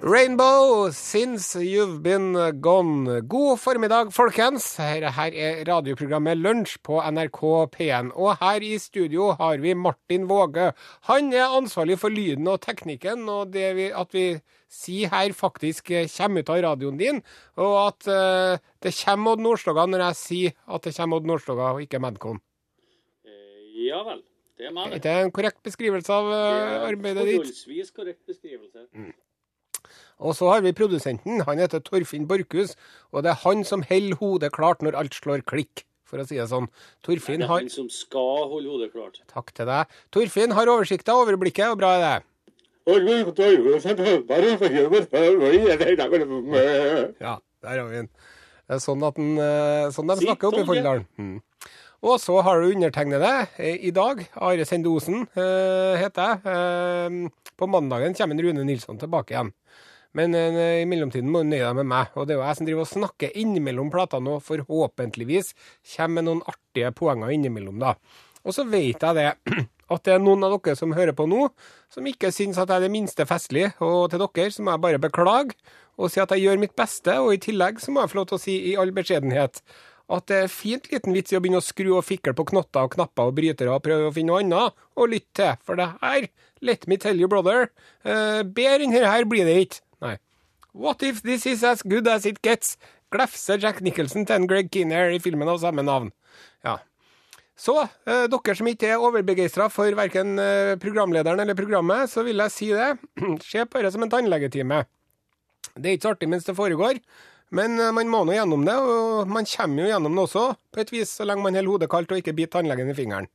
Rainbow, since you've been gone. God formiddag, folkens. Her, her er radioprogrammet Lunsj på NRK P1. Og her i studio har vi Martin Våge. Han er ansvarlig for lyden og teknikken, og det vi, at vi sier her, faktisk kommer ut av radioen din. Og at uh, det kommer Odd Nordstoga når jeg sier at det kommer Odd Nordstoga, og ikke Madcon. Ja vel. Det er meg, det. Er en korrekt beskrivelse av uh, arbeidet ditt? Forholdsvis korrekt beskrivelse. Og så har vi produsenten. Han heter Torfinn Borchhus, og det er han som holder hodet klart når alt slår klikk, for å si det sånn. Det er han som skal holde hodet klart. Takk til deg. Torfinn har oversikta og overblikket, og bra er det. Ja, der har vi den. Det er sånn, at den, eh, sånn de snakker oppe i. Folldalen. Mm. Og så har du undertegnede eh, i dag. Are Sendosen eh, heter jeg. Eh, på mandagen kommer Rune Nilsson tilbake igjen. Men eh, i mellomtiden må du nøye deg med meg. Og det er jo jeg som driver og snakker innimellom platene og forhåpentligvis kommer med noen artige poenger innimellom, da. Og så vet jeg det, at det er noen av dere som hører på nå, som ikke syns at jeg er det minste festlig. Og til dere så må jeg bare beklage og si at jeg gjør mitt beste, og i tillegg så må jeg få lov til å si i all beskjedenhet at det er fint liten vits i å begynne å skru og fikle på knotter og knapper og brytere og prøve å finne noe annet å lytte til. For det her, let me tell you brother, uh, bedre enn her blir det ikke. What if this is as good as it gets? Glefser Jack Nicholson til en Greg Kinnear i filmen av samme navn. Ja. Så, eh, dere som ikke er overbegeistra for verken eh, programlederen eller programmet, så vil jeg si det. Se på det som en tannlegetime. Det er ikke så artig mens det foregår, men eh, man må nå gjennom det, og man kommer jo gjennom det også, på et vis, så lenge man holder hodet kaldt og ikke biter tannlegen i fingeren.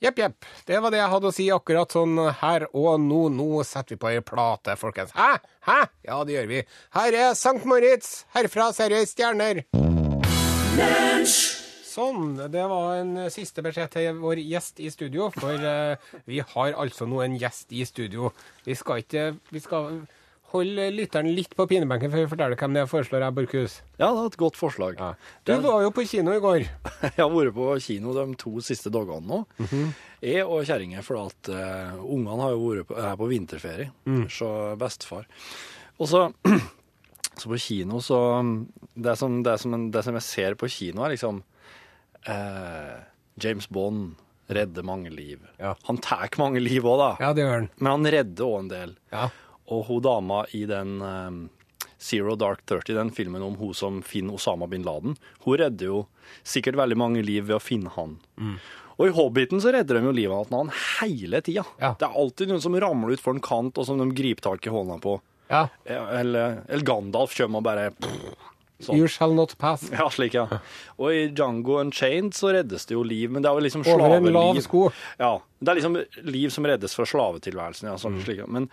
Jepp, jepp. Det var det jeg hadde å si akkurat sånn her og nå. Nå setter vi på ei plate, folkens. Hæ? Hæ? Ja, det gjør vi. Her er Sankt Moritz. Herfra ser jeg stjerner. Sånn. Det var en siste beskjed til vår gjest i studio, for uh, vi har altså nå en gjest i studio. Vi skal ikke Vi skal holde lytteren litt på pinebenken før vi forteller hvem det er, foreslår jeg, Borchhus. Ja, det er et godt forslag. Ja. Du var jo på kino i går. Jeg har vært på kino de to siste dagene nå. Mhm. Jeg og kjerringa, for at uh, ungene har jo vært på, er på vinterferie Mm. så bestefar. Og så, så på kino, så det som, det, som, det som jeg ser på kino, er liksom uh, James Bond redder mange liv. Ja. Han tar mange liv òg, da. Ja, det gjør han. Men han redder òg en del. Ja. Og hun dama i den um, Zero Dark Thirty, den filmen om hun som finner Osama bin Laden, hun redder jo sikkert veldig mange liv ved å finne han. Og i Hobbiten så redder de jo livet av han hele tida. Ja. Det er alltid noen som ramler ut for en kant, og som de griper tak i hånda på. ja. Eller, eller Gandalf kommer og bare sånn. You shall not pass. Ja, slik, ja. Og i Django Unchained så reddes det jo liv, men det er jo liksom Over en slaveliv. lav sko. Ja. Det er liksom liv som reddes fra slavetilværelsen. Ja, sånn, slik, ja. Men,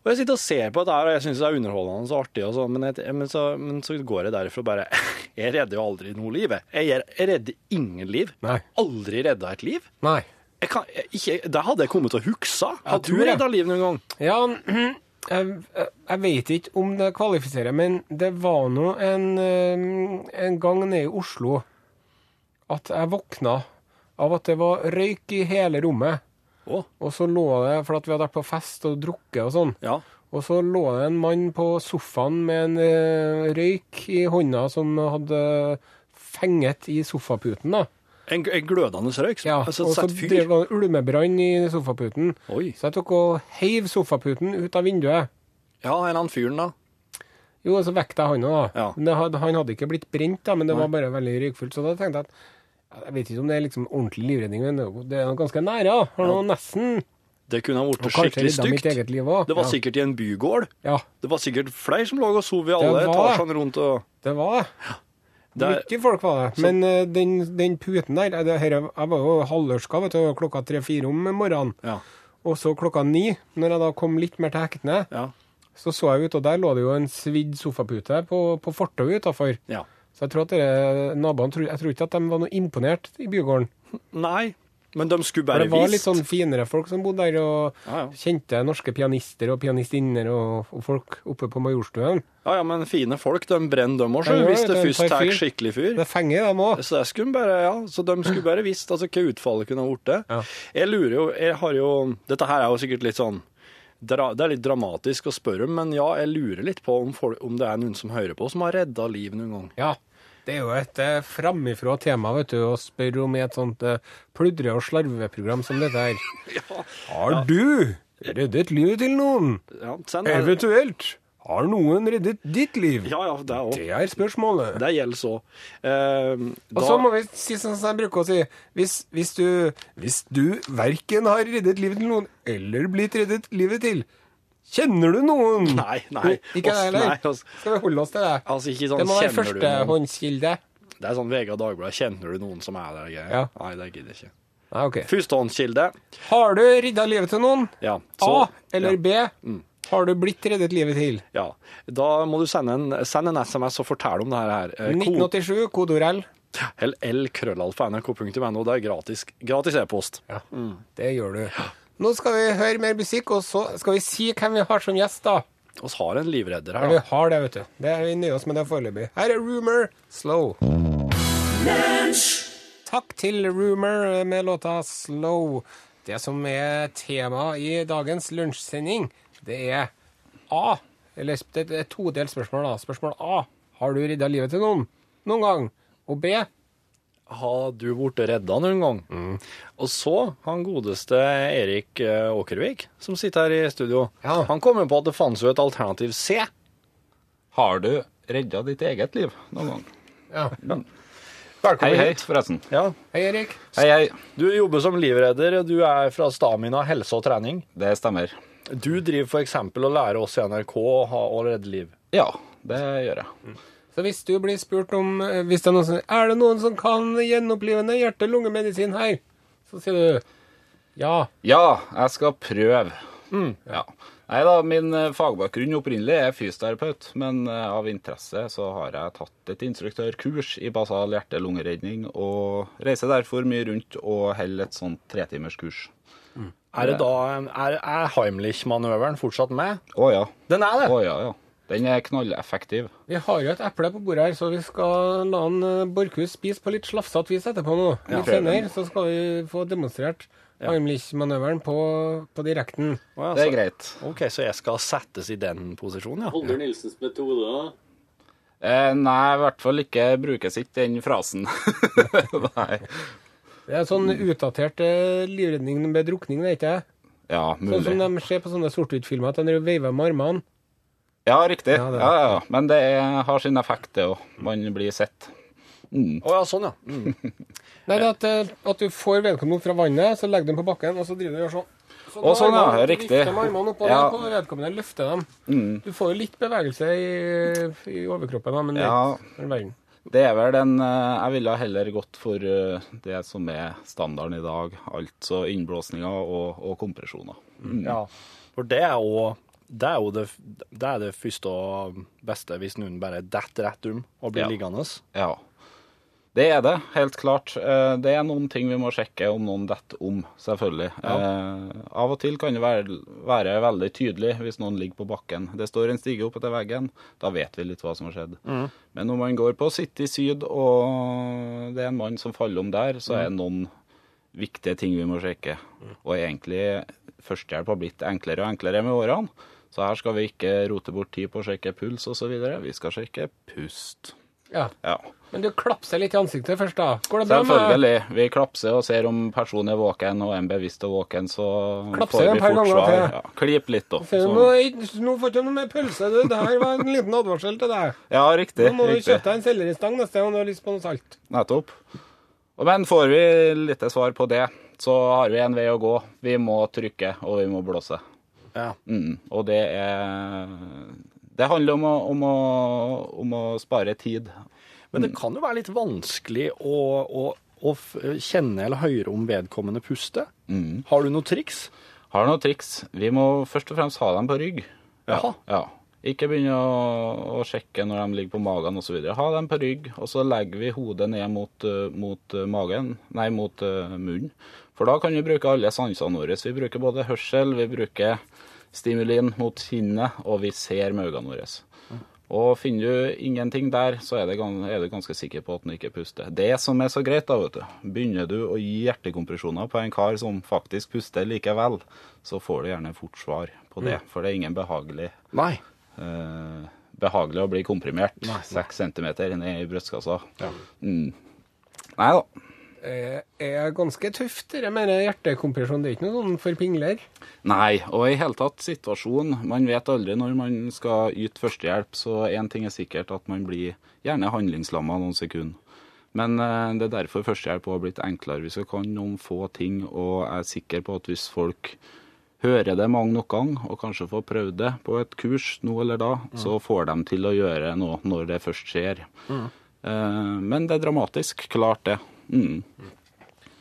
og jeg sitter og ser på dette her, og jeg syns det er underholdende og artig, og sånn, men, jeg, men, så, men så går jeg derifra og bare Jeg redder jo aldri noe liv. jeg. Jeg, redder ingen liv. Nei. Aldri redda et liv. Nei. Jeg kan, jeg, ikke, det hadde jeg kommet til å huske. Hadde du redda liv noen gang? Ja, jeg, jeg vet ikke om det kvalifiserer, men det var nå en, eh, en gang nede i Oslo at jeg våkna av at det var røyk i hele rommet. Å, Og så lå det, for at vi hadde vært på fest og drukket og sånn, ja. og så lå det en mann på sofaen med en eh, røyk i hånda som hadde fenget i sofaputen, da. En, en glødende røyk? Ja, altså, og så drev det ulmebrann i sofaputen. Oi. Så jeg tok og heiv sofaputen ut av vinduet. Ja, en annen fyren, da. Jo, og så vekket jeg han da. Ja. Men det han hadde ikke blitt brent, da, men det Nei. var bare veldig røykfullt. Så da tenkte jeg at Jeg vet ikke om det er liksom ordentlig livredning, men det er ganske nære. Har noe nesten Det kunne ha blitt skikkelig stygt. eget liv òg. Det var sikkert i en bygård. ja, Det var sikkert flere som lå og sov i alle etasjene rundt. og... det var det. Mye folk var det. Men uh, den, den puten der eh, det, her, Jeg var jo halvørska vet du, klokka tre-fire om morgenen. Ja. Og så klokka ni, når jeg da kom litt mer til hektene, Ja. så så jeg ut, og der lå det jo en svidd sofapute på, på fortauet utafor. ja. Så jeg tror at dere, naboene jeg tror ikke at de var noe imponert i bygården. Nei, Men de skulle bare vist. det var litt sånn finere folk som bodde der, og Ja, ja. kjente norske pianister og pianistinner og, og folk oppe på Majorstuen. Ja, ja, men fine folk, de brenner dem òg, Ja, hvis det de først tar skikkelig fyr. Det fenger dem òg. Så de ja, så de skulle bare visst altså, hva utfallet kunne ha blitt. Ja. Jeg lurer jo, jeg har jo Dette her er jo sikkert litt sånn dra, Det er litt dramatisk å spørre om, men ja, jeg lurer litt på om, folk, om det er noen som hører på, som har redda liv noen gang. Ja. Det er jo et eh, framifrå tema vet du, å spørre om i et sånt eh, pludre- og slarveprogram som dette her. Har du reddet livet til noen? Ja, send her. Eventuelt har noen reddet ditt liv? ja, ja, det òg. Det er spørsmålet. Det gjelder så. Eh, Og så må vi si sånn som jeg bruker å si, hvis, hvis du, hvis du verken har reddet livet til noen, eller blitt reddet livet til, kjenner du noen? Nei, nei. Ikke det heller? nei, Skal vi holde oss til det? Altså, ikke sånn Det må være førstehåndskilde. Det er sånn og Dagbladet. Kjenner du noen som er der? Ja. Nei, det gidder jeg ikke. Ah, ok. Førstehåndskilde. Har du redda livet til noen? Ja. A eller ja. Mm. B? Har du blitt reddet livet til? Ja. Da må du sende en, send en SMS og fortelle om det her. Eh, ko- 1987, kodeord L. Eller lkrøllalfa.nrk.no. Det er gratis gratis e-post. Ja, det gjør du. Nå skal vi høre mer musikk, og så skal vi si hvem vi har som gjest, da. Vi har en livredder her, da. Ja, vi har det, vet du. Det er Vi nøyer oss med det foreløpig. Her er Rumor Slow. Takk til Rumor med låta Slow. Det som er tema i dagens lunsjsending, det er A. Eller det er et todelt spørsmål, da. Spørsmål A. Har du redda livet til noen? Noen gang? Og B. Har du blitt redda noen gang? Mm. Og så han godeste Erik eh, Åkervik, som sitter her i studio. Ja. Han kom jo på at det fantes jo et alternativ C. Har du redda ditt eget liv noen gang? Ja. Velkommen Hei, hei, hit. forresten. Ja. Hei, Erik. Hei, hei. Du jobber som livredder, og du er fra Stamina helse og trening. Det stemmer. Du driver f.eks. og lærer oss i NRK å ha å redde liv. Ja, det gjør jeg. Så hvis du blir spurt om eh, hvis det er, noen som, er det noen som kan gjenopplivende hjerte-lungemedisin her, så sier du ja. Ja, jeg skal prøve. Ja. Nei da, min eh, fagbakgrunn opprinnelig er fysioterapeut, men eh, av interesse så har jeg tatt et instruktørkurs i basal hjerte-lungeredning, og reiser derfor mye rundt og holder et sånt tretimerskurs. Er det da Er, er Heimlich-manøveren fortsatt med? Å ja. Den er det! Å ja, ja. Den er knalleffektiv. Vi har jo et eple på bordet her, så vi skal la han eh, Borchhus spise på litt slafsete vis etterpå nå. Litt ja. senere så skal vi få demonstrert Heimlich-manøveren på, på direkten. Oh, ja, Det er så- greit. OK, så jeg skal settes i den posisjonen, ja. Holder Nilsens metode, da. Eh, nei, i hvert fall ikke brukes ikke den frasen. nei. Det er sånn utdatert eh, livredning med drukning, det er ikke det? Ja, Sånn som mulig. de ser på sånne sort-hvitt-filmer, at de veiver med armene. Ja, riktig. Ja, Ja, det- ja, ja. Men det er, har sin effekt, det òg. Man blir sett. Å ja, sånn, ja. Mm. Nei, det er at, eh, at du får vedkommende opp fra vannet, så legger du dem på bakken, og så driver du og gjør sånn. Så og sånn, ja, riktig. Vifter med armene oppå Ja. på vedkommende, løfter dem. Mm. Du får jo litt bevegelse i, i overkroppen, da, men Ja. Det er vel den eh, Jeg ville heller gått for eh, det som er standarden i dag. Altså innblåsninger og, og kompresjoner. Mm. ja. For det er jo det er jo det, det, er det første og beste hvis noen bare detter rett om og blir Ja. liggende. Ja. Det er det, helt klart. Eh, Det er noen ting vi må sjekke om noen detter om, selvfølgelig. Eh, av og til kan det være, være veldig tydelig hvis noen ligger på bakken. Det står en stige opp etter veggen, da vet vi litt hva som har skjedd. Men når man går på City Syd, og det er en mann som faller om der, så er det noen viktige ting vi må sjekke. Og egentlig førstehjelp har blitt enklere og enklere med årene. Så her skal vi ikke rote bort tid på å sjekke puls osv. Vi skal sjekke pust. Ja. Ja. Men du klapser litt i ansiktet først, da. Går det bra med Selvfølgelig. Vi klapser og ser om personen er våken og er bevisst og våken, så Klapser får vi fort svar. Ja, klip litt, da. Så- nå, får du ikke noe mer pølse, du. Det her var en liten advarsel til deg. Ja, riktig. Nå må du riktig. kjøpe deg en selleristang neste gang du har lyst på noe salt. Nettopp. Men får vi lite svar på det, så har vi en vei å gå. Vi må trykke, og vi må blåse. Ja. Mm. Og det er Det handler om å, om å, om å spare tid. Men det kan jo være litt vanskelig å, å, å kjenne eller høre om vedkommende puster. Har du noe triks? Har noen triks. Vi må først og fremst ha dem på rygg. Jaha. Ja. Ikke begynne å, å sjekke når de ligger på magen osv. Ha dem på rygg, og så legger vi hodet ned mot, eh, mot eh, magen, nei, mot eh, munnen. For da kan vi bruke alle sansene våre. Vi bruker både hørsel, vi bruker stimulin mot kinnet, og vi ser med øynene våre. Og finner du ingenting der, så er, det, er du ganske sikker på at den ikke puster. Det som er så greit, da, vet du, begynner du å gi hjertekompresjoner på en kar som faktisk puster likevel, så får du gjerne fort svar på det. For det er ingen behagelig Nei. eh, behagelig å bli komprimert seks centimeter ned i brystkassa. Mm. Nei da. Eh, er ganske tøft, Jeg mener hjertekompresjon. Det er ikke noe sånn for pingler. Nei, og i hele tatt situasjon. Man vet aldri når man skal yte førstehjelp, så én ting er sikkert at man blir gjerne handlingslamma noen sekunder. Men eh, det er derfor førstehjelp har blitt enklere. Vi skal kan noen få ting, og jeg er sikker på at hvis folk hører det mange nok ganger, og kanskje får prøvd det på et kurs nå eller da, så får de til å gjøre noe når det først skjer. Mm. men det er dramatisk, klart det. Mm.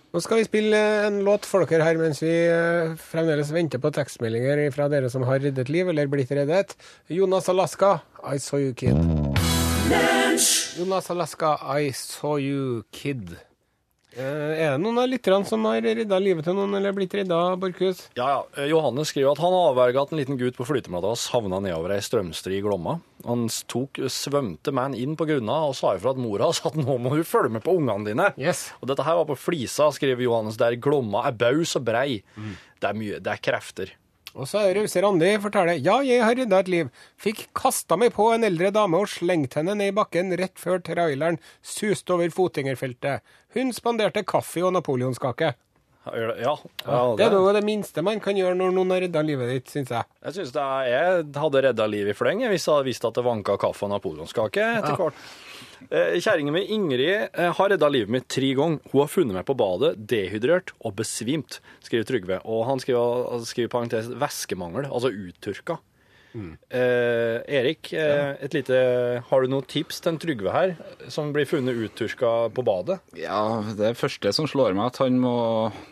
Nå skal vi spille en låt for dere her mens vi eh, fremdeles venter på tekstmeldinger fra dere som har reddet liv, eller blitt reddet. Jonas Alaska, I saw you kid. Jonas Alaska, I saw you kid. Eh, Er det noen av lytterne som har redda livet til noen, eller blitt redda, Borchhus? Ja, ja. Eh, Johannes skriver at han avverga at en liten gutt på flytematta havna nedover ei strømstri i Glomma. Han tok, svømte med han inn på grunna og sa ifra at mora sa at nå må du følge med på ungene dine. Yes. Og dette her var på Flisa, skriver Johannes, der Glomma er baus og brei. Det er mye, det er krefter. Og så er Rause Randi forteller ja, jeg har rydda et liv. Fikk kasta meg på en eldre dame og slengt henne ned i bakken rett før traileren suste over fotgjengerfeltet. Hun spanderte kaffe og napoleonskake. Ja, ja, Det er noe av det minste man kan gjøre når noen har redda livet ditt, syns jeg. Jeg synes er, jeg hadde redda livet i fleng hvis jeg hadde visst at det vanka kaffe og napoleonskake etter hvert. Kjerringa mi Ingrid eh, har redda livet mitt tre ganger. Hun har funnet meg på badet, dehydrert og besvimt, skriver Trygve. Og han skriver, skriver parentes væskemangel, altså uttørka. Eh, Erik, eh, et lite, har du noen tips til en Trygve her, som blir funnet utturska på badet? Ja, det første som slår meg, at han må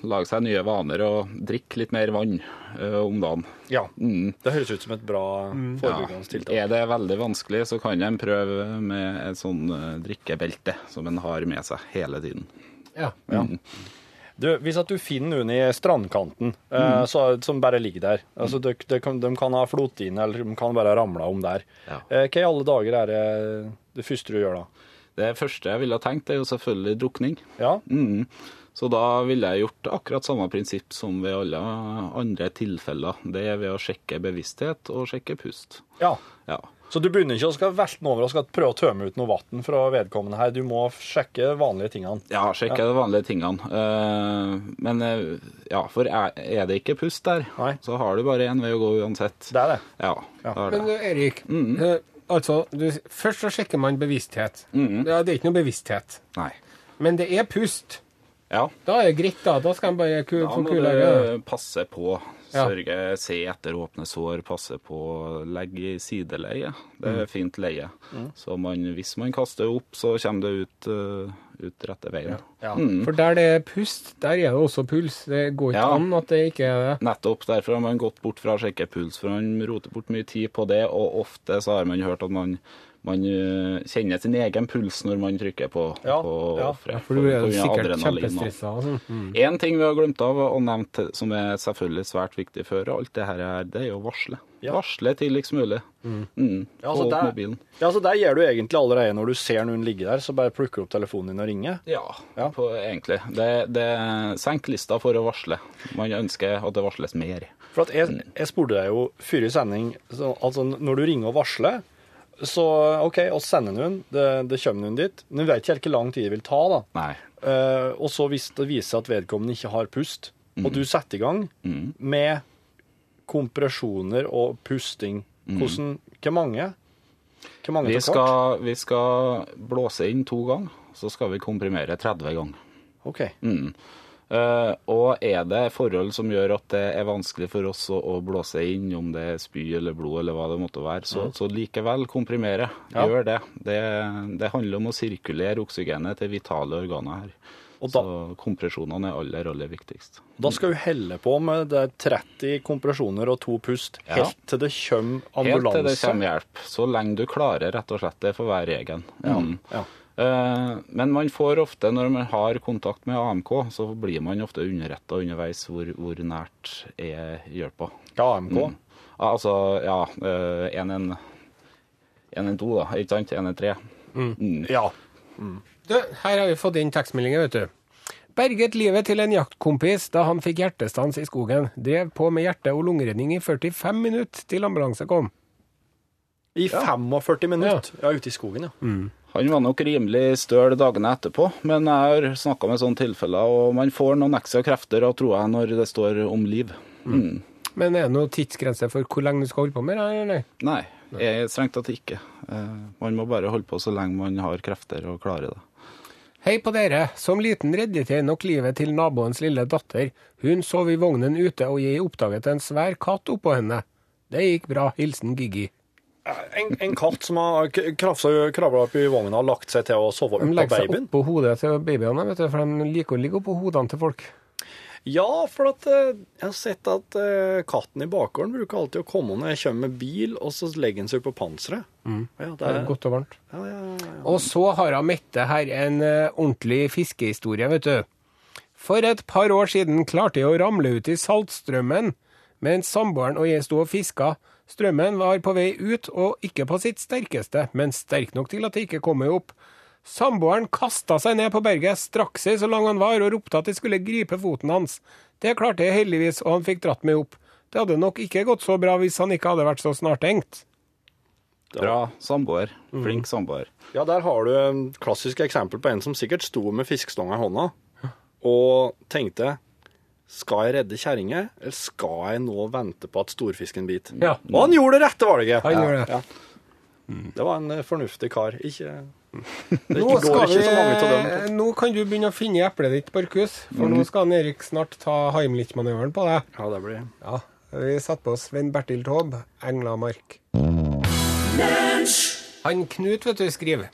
lage seg nye vaner og drikke litt mer vann eh, om dagen. Ja. Mm. Det høres ut som et bra forebyggende tiltak. Ja. Er det veldig vanskelig, så kan en prøve med et sånn eh, drikkebelte som en har med seg hele tiden. Ja. Du, hvis at du finner noen i strandkanten eh, så, som bare ligger der altså de, de, kan, de kan ha flott inn, eller de kan bare ha ramla om der. Ja. Eh, hva i alle dager er det det første du gjør da? Det første jeg ville ha tenkt, er jo selvfølgelig drukning. Ja? Mm. Så da ville jeg gjort akkurat samme prinsipp som ved alle andre tilfeller. Det er ved å sjekke bevissthet og sjekke pust. ja. Ja. Så du begynner ikke å skal velte den over og skal prøve å tømme ut noe vann fra vedkommende her. Du må sjekke vanlige tingene. Ja, sjekke de vanlige tingene. Eh, men eh, ja, for er, det ikke pust der, Nei. så har du bare én vei å gå uansett. Det er det. Ja, det Er det. Men du, Erik, -hmm. altså, du, først så sjekker man bevissthet. Ja, det er ikke noe bevissthet. Nei. Men det er pust. Ja, Da er det greit, da. Da skal man bare ku, da få må kula du passe på. Ja. Sørge, se etter åpne sår, passe på, legge i sideleie. Det er fint leie. Så man, hvis man kaster opp, så kommer det ut, uh, ut rette veien. For der det er pust, der er det også puls. Det går ikke Ja. an at det ikke er det. Nettopp. Derfor har man gått bort fra å sjekke puls, for man roter bort mye tid på det, og ofte så har man hørt at man, man eh, kjenner sin egen puls når man trykker på, Ja, på ja. For du er jo sikkert kjempestressa og sånn. En ting vi har glemt av og nevnt som er selvfølgelig svært viktig før alt det her, er, det er jo å varsle. Ja. Varsle tidligst mulig. Mm. Ja, altså der- mobilen. Ja, så Der gjør du egentlig allerede når du ser noen ligge der, så bare plukker du opp telefonen din og ringer. Ja, Ja. På, egentlig. Det, det senker lista for å varsle. Man ønsker at det varsles mer. For at jeg, jeg spurte deg jo før i sending så, Altså, når du ringer og varsler, så OK, vi sender noen, det, det kommer noen dit. Men vi vet ikke helt hvor lang tid det vil ta, da. Nei. Uh, og så hvis det viser at vedkommende ikke har pust, og du setter i gang med kompresjoner og pusting, hvordan Hvor mange? Hvor mange Vi skal, vi skal blåse inn to ganger, så skal vi komprimere 30 ganger. OK. Mm. Eh, og er det forhold som gjør at det er vanskelig for oss å, å blåse inn, om det er spy eller blod eller hva det måtte være, så, så likevel komprimere. Gjør det. det. Det handler om å sirkulere oksygenet til vitale organer her. Og da- Så kompresjonene er aller, aller viktigst. Da skal du helle på med det er 30 kompresjoner og to pust Ja. helt til det kommer ambulanse? Helt til det kommer hjelp. Så lenge du klarer, rett og slett. Det får være regelen. Mm. Ja. Eh, men man får ofte, når man har kontakt med AMK, så blir man ofte underretta underveis hvor, hvor nært er hjelpa. Ja, AMK. Mm. Ja, Altså, ja eh, 112, da. Ikke sant? 113. Mm. Ja. Du, her har vi fått inn tekstmeldinger, vet du. Berget livet til en jaktkompis da han fikk hjertestans i skogen. Drev på med hjerte- og lungeredning i 45 minutter til ambulanse kom. I 45 minutter. Ja, ute i skogen, ja. Han var nok rimelig støl dagene etterpå, men jeg har snakka med sånne tilfeller, og man får noen ekstra krefter av, jeg, når det står om liv. Mm. Men er det noen tidsgrense for hvor lenge du skal holde på med det? eller nei? Jeg, strengt tatt ikke. Eh, man må bare holde på så lenge man har krefter og klarer det. Hei på dere. Som liten reddet jeg nok livet til naboens lille datter. Hun sov i vognen ute, og jeg oppdaget en svær katt oppå henne. Det gikk bra. Hilsen Giggi. En, en katt som har kravla opp i vogna og lagt seg til å sove De oppå legger seg babyen. oppå hodet til babyene, vet du, for de liker å ligge oppå hodene til folk. Ja, for at eh, jeg har sett at eh, katten i bakgården bruker alltid å komme når jeg kommer med bil, og så legger han seg på panseret. Ja, det er godt og varmt. ja, ja, ja, ja. Og så har hun Mette her en eh, ordentlig fiskehistorie, vet du. For et par år siden klarte jeg å ramle ut i saltstrømmen mens samboeren og jeg sto og fiska. Strømmen var på vei ut og ikke på sitt sterkeste, men sterk nok til at det ikke kom meg opp. Samboeren kasta seg ned på berget, strakk seg så lang han var og ropte at jeg skulle gripe foten hans. Det klarte jeg heldigvis, og han fikk dratt meg opp. Det hadde nok ikke gått så bra hvis han ikke hadde vært så snartenkt. Bra samboer. Flink samboer. ja, der har du et klassisk eksempel på en som sikkert sto med fiskestonga i hånda og tenkte skal jeg redde kjerringa, eller skal jeg nå vente på at storfisken biter? Ja. Og han gjorde det rette valget! Han gjorde det. Ja. Det var en eh, fornuftig kar. Ikke Det Nå, ikke går skal ikke så mange til vi, dem. nå kan du begynne å finne i eplet ditt, Barkus. For nå skal han Erik snart ta Heimlich-manøveren på deg. Ja, det blir Ja, Vi setter på Svein Bertil Taube, Englamark. Han Knut, vet du, skriver.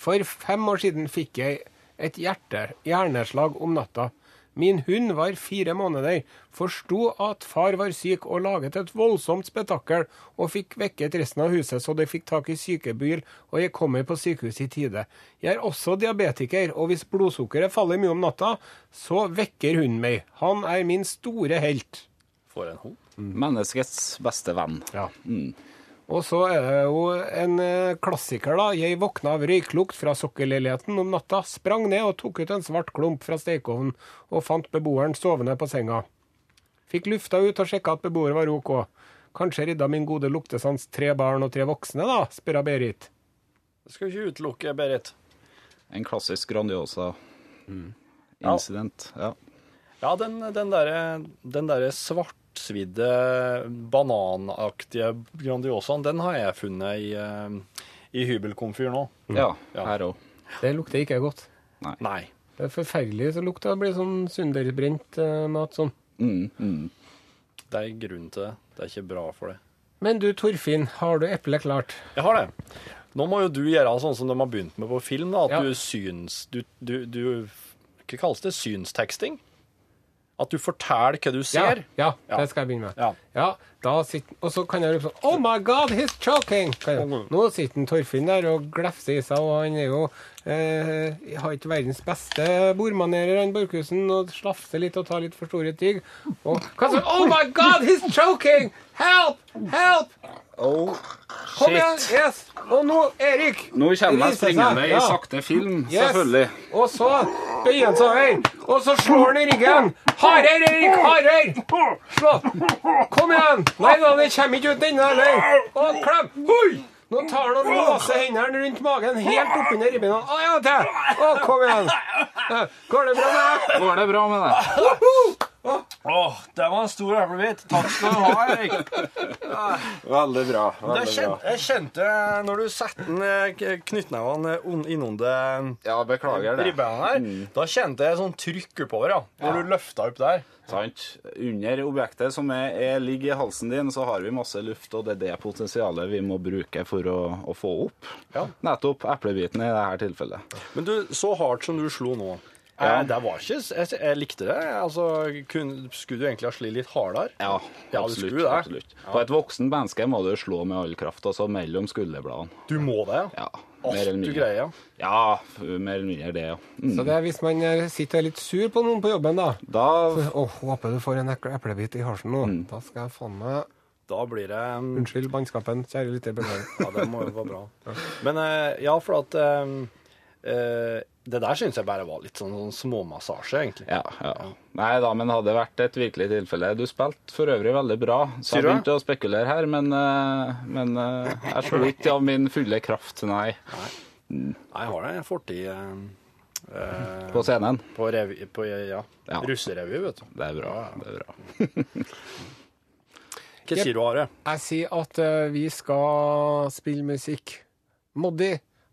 For fem år siden fikk jeg et hjerte, hjerneslag om natta. Min hund var fire måneder, forsto at far var syk og laget et voldsomt spetakkel, og fikk vekket resten av huset så de fikk tak i sykebil, og jeg kom meg på sykehuset i tide. Jeg er også diabetiker, og hvis blodsukkeret faller mye om natta, så vekker hunden meg. Han er min store helt. For en hund. Menneskets beste venn. Ja. Og så er det jo en eh, klassiker, da. Jeg våkna av røyklukt fra sokkelleiligheten om natta, sprang ned og tok ut en svart klump fra stekeovnen og fant beboeren sovende på senga. Fikk lufta ut og sjekka at beboer var OK. Kanskje ridda min gode luktesans tre barn og tre voksne, da, spør Berit. Det skal ikke utelukke, Berit. En klassisk Grandiosa Mm. incident. Ja. Ja, den, den derre der der svartsvidde, bananaktige Grandiosaen, den har jeg funnet i, eh, i hybelkomfyr nå. ja, Ja. her òg. Det lukter ikke godt. Nei. Det er forferdelig så lukta. det. blir sånn sunderbrent eh, mat sånn. Mm, mm. Det er grunn til det. Det er ikke bra for det. Men du Torfinn, har du eplet klart? Jeg har det. Nå må jo du gjøre sånn som de har begynt med på film, da, at Ja. du syns du, du, du Hva kalles det? Synsteksting? At du forteller hva du ser? Ja, Ja. det skal jeg begynne med. Ja. Ja, da sitter, Og så kan jeg rope sånn Oh my God, he's choking! Jeg. Nå sitter Torfinn der og glefser i seg, og han er jo eh, har ikke verdens beste bordmanerer, han Borchhusen, og slafser litt og tar litt for store tygg. Og hva så? Oh my God, he's choking! Help! Help! Oh, Kom igjen! Yes! Og nå, Erik! Nå kommer seg, springende i sakte film, Yes. selvfølgelig. Og så bøyer han seg over, og så slår han i ryggen. Hardere, Erik! Hardere! Slå! Kom igjen! Nei da, det kommer ikke ut denne heller. Og klem! Oi! Nå tar han og låser hendene rundt magen helt oppunder ribbeina. Å, ja, til! Å, kom igjen! Går det bra med deg? Går det bra med deg? Åh, det var en stor eplebit. Takk skal du ha, Erik. Veldig bra. Veldig bra. kjente, jeg kjente når du satte den eh, knyttnevene un- innunder Ja, beklager det. ribbeina her, da kjente jeg sånn trykk oppover, ja. Når du løfta opp der. Sant? Under objektet som er, er, ligger i halsen din, så har vi masse luft, og det er det potensialet vi må bruke for å, å få opp Ja. nettopp eplebiten i dette tilfellet. Men du, så hardt som du slo nå. Ja. Eh, det var ikke jeg, jeg likte det. Altså, kun, skulle du egentlig ha slitt litt hardere? Ja, Ja, absolutt. absolutt. På et voksen menneske må du slå med all kraft, altså mellom skulderbladene. Du må det, Ja, Alt mer eller du greier. Ja, mer eller mindre det, ja. Mm. Så det er hvis man eh, sitter er litt sur på noen på jobben, da. Da Åh, håper du får en eplebit i halsen nå. Mm. Da skal jeg faen meg Da blir det um, Unnskyld bannskapen, kjære lytter. beklager. Ja, det må jo være bra. Men eh, ja, for at eh, eh, Det der syns jeg bare var litt sånn, sånn småmassasje, egentlig. Ja, ja. Nei da, men hadde det vært et virkelig tilfelle Du spilte for øvrig veldig bra, så jeg begynte å spekulere her, men, eh, men eh, jeg slo ikke av min fulle kraft, nei, Jeg har en fortid eh, eh, på scenen. på, rev, på ja, Ja. russerevy, vet du. Det er bra. det er bra. Hva sier du, Are? Jeg sier at uh, vi skal spille musikk. Moddi,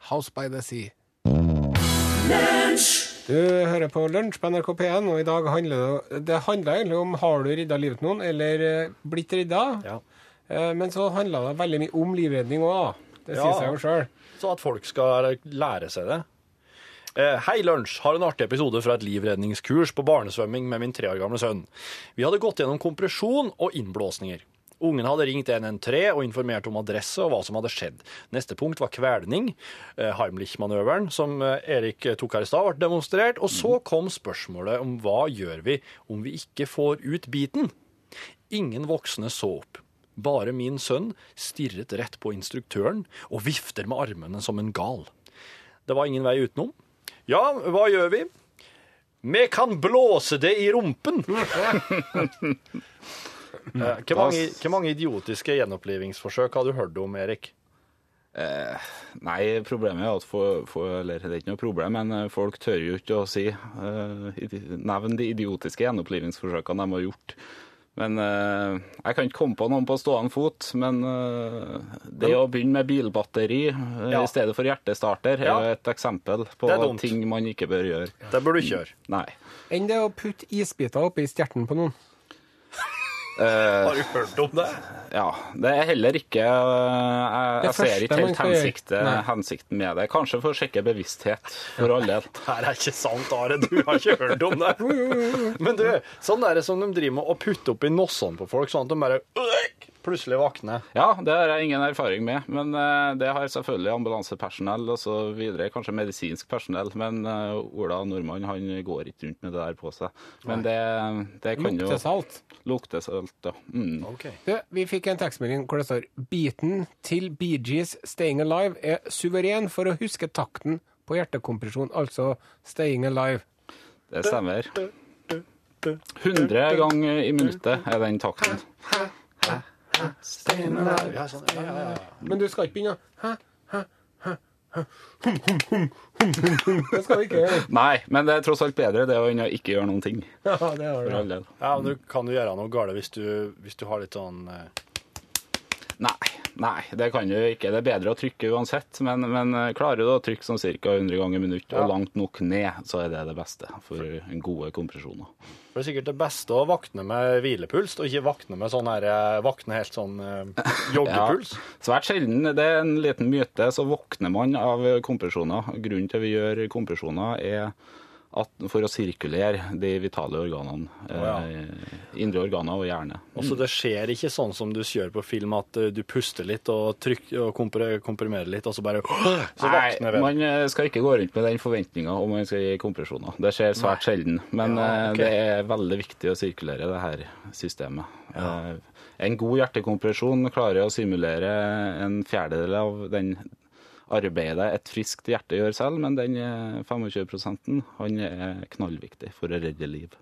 House by the Sea. Du hører på Lunsj på NRK P1, og i dag handler det Det handler egentlig om har du redda livet til noen, eller eh, blitt redda. Ja. Eh, Men så handler det veldig mye om livredning òg. Det Ja. sier seg jo sjøl. Så at folk skal lære seg det. Eh, Hei, Lunsj har en artig episode fra et livredningskurs på barnesvømming med min tre år gamle sønn. Vi hadde gått gjennom kompresjon og innblåsninger. Ungen hadde ringt 113 og informert om adresse og hva som hadde skjedd. Neste punkt var kvelning. Eh, Heimlich-manøveren som eh, Erik tok her i stad, ble demonstrert. Og så kom spørsmålet om hva gjør vi om vi ikke får ut biten? Ingen voksne så opp. Bare min sønn stirret rett på instruktøren og vifter med armene som en gal. Det var ingen vei utenom. Ja, hva gjør vi? Vi kan blåse det i rumpen! Eh, Hvor mange, hvor mange idiotiske gjenopplivingsforsøk har du hørt om, Erik? Nei, problemet er at for, for, eller det er ikke noe problem, men eh, folk tør jo ikke å si uh, Nevn de idiotiske gjenopplivingsforsøkene de har gjort. Men eh, Jeg kan ikke komme på noen på stående fot, men eh, det å begynne med bilbatteri eh, Ja. i stedet for hjertestarter er Ja. jo et eksempel på Det er dumt. ting man ikke bør gjøre. Det burde du ikke gjøre. Nei. Enn det å putte isbiter oppi stjerten på noen. Har du hørt om det? Ja, det er heller ikke eh, Jeg, jeg ser ikke helt hensikten, hensikten med det. Kanskje for å sjekke bevissthet, for all del. Det her er ikke sant, Are. Du har ikke hørt om det. Men du, sånn er det som de driver med å putte opp i nossene på folk, sånn at de bare plutselig våkner. Ja, det har jeg ingen erfaring med, men eh, det har selvfølgelig ambulansepersonell og så videre, kanskje medisinsk personell, men eh, Ola Nordmann han går ikke rundt med det der på seg. Men det, det kan jo Luktesalt. Luktesalt, ja. Mm. Ok. Du, vi fikk en tekstmelding hvor det står Beaten til Bee Gees 'Staying Alive' er suveren for å huske takten på hjertekompresjon, altså 'Staying Alive'. Det stemmer. 100 ganger i minuttet er den takten. Ja, sånn, ja, ja, ja. Men du skal ikke begynne å Hæ? Hæ? Hæ? Hæ? Hum, hum, hum, hum, hum, hum. Det skal vi ikke gjøre. Nei, men det er tross alt bedre det å enn å ikke gjøre noen ting. Ja, det har For du. del. ja men du kan jo gjøre noe galt hvis du, hvis du har litt sånn eh, Nei, nei, det kan du ikke. Det er bedre å trykke uansett, men, men eh, klarer du å trykke sånn ca. 100 ganger i minutt og langt nok ned, så er det det beste for gode kompresjoner. Det er sikkert det beste å våkne med hvilepuls, og ikke våkne med sånn her vakne Våkne helt sånn eh, joggepuls. Svært sjelden. Det er en liten myte, så våkner man av kompresjoner. Grunnen til vi gjør kompresjoner, er for å sirkulere de vitale organene. ja. eh, indre organer og hjerne. Og så det skjer ikke sånn som du gjør på film, at eh, du puster litt og, trykker, og komprimerer litt, og så bare Så Nei, man eh, skal ikke gå rundt med den forventninga om man skal gi kompresjoner. Det skjer svært sjelden. Men Ja, okay. det er veldig viktig å sirkulere det her systemet. Eh, En god hjertekompresjon klarer å simulere en fjerdedel av den arbeidet et friskt hjerte gjør selv, men den eh, 25% han er knallviktig for å redde liv.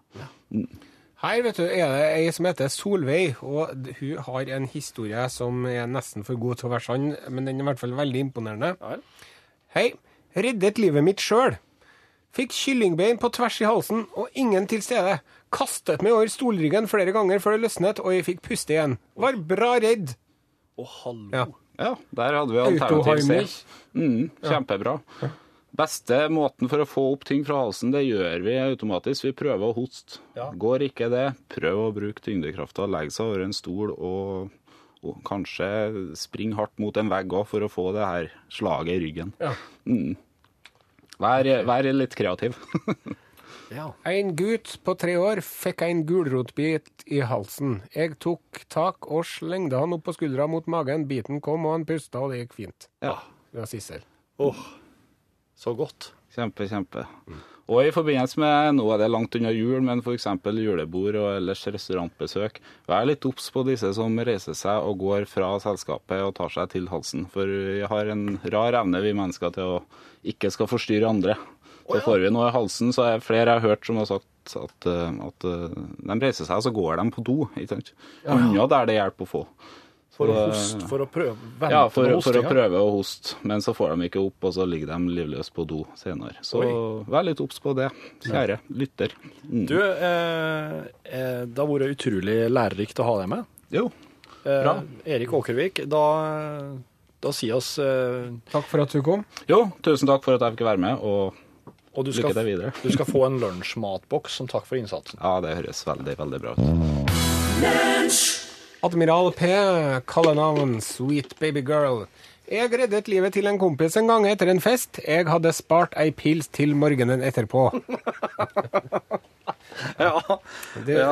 Her vet du, er det ei som heter Solveig, og hun har en historie som er nesten for god til å være sann, men den er i hvert fall veldig imponerende. Ja. Hei. Reddet livet mitt sjøl. Fikk kyllingbein på tvers i halsen og ingen til stede. Kastet meg over stolryggen flere ganger før det løsnet, og jeg fikk puste igjen. Var bra redd. Å, hallo. Ja. Ja, der hadde vi alternativ C. Mm, kjempebra. Beste måten for å få opp ting fra halsen, det gjør vi automatisk. Vi prøver å hoste. Går ikke det, prøv å bruke tyngdekrafta. Legg seg over en stol og, og kanskje spring hardt mot en vegg òg for å få det her slaget i ryggen. Ja. Mm. Vær, vær litt kreativ. Ja. En gutt på tre år fikk en gulrotbit i halsen. Jeg tok tak og slengte han opp på skuldra mot magen. Biten kom, og han pusta, og det gikk fint. Ja. Det var Sissel. Åh, så godt. Kjempe, kjempe. Og i forbindelse med, nå er det langt unna jul, men f.eks. julebord og ellers restaurantbesøk, vær litt obs på disse som reiser seg og går fra selskapet og tar seg til halsen. For vi har en rar evne, vi mennesker, til å ikke skal forstyrre andre. Så får vi noe i halsen, så er flere jeg har hørt som har sagt at, eh, at eh, de reiser seg, og så går de på do. ikke sant? Unna der det hjelper å få. For å det- hoste, for å prøve vente ja, for, med for å prøve å hoste, men så får de ikke opp, og så ligger de livløse på do senere. Så vær litt obs på det, kjære lytter. Mm. Du, eh, eh, det har vært utrolig lærerikt å ha deg med. Jo, Eh, Bra. Erik Åkervik, da, da sier oss eh, Takk for at du kom. jo, tusen takk for at jeg fikk være med, og Og du lykke skal, til videre. du skal få en lunsjmatboks som takk for innsatsen. Ja, det høres veldig, veldig bra ut. Admiral P, kallenavn Sweet Baby Girl. Jeg reddet livet til en kompis en gang etter en fest. Jeg hadde spart ei pils til morgenen etterpå. Ja. Det, ja.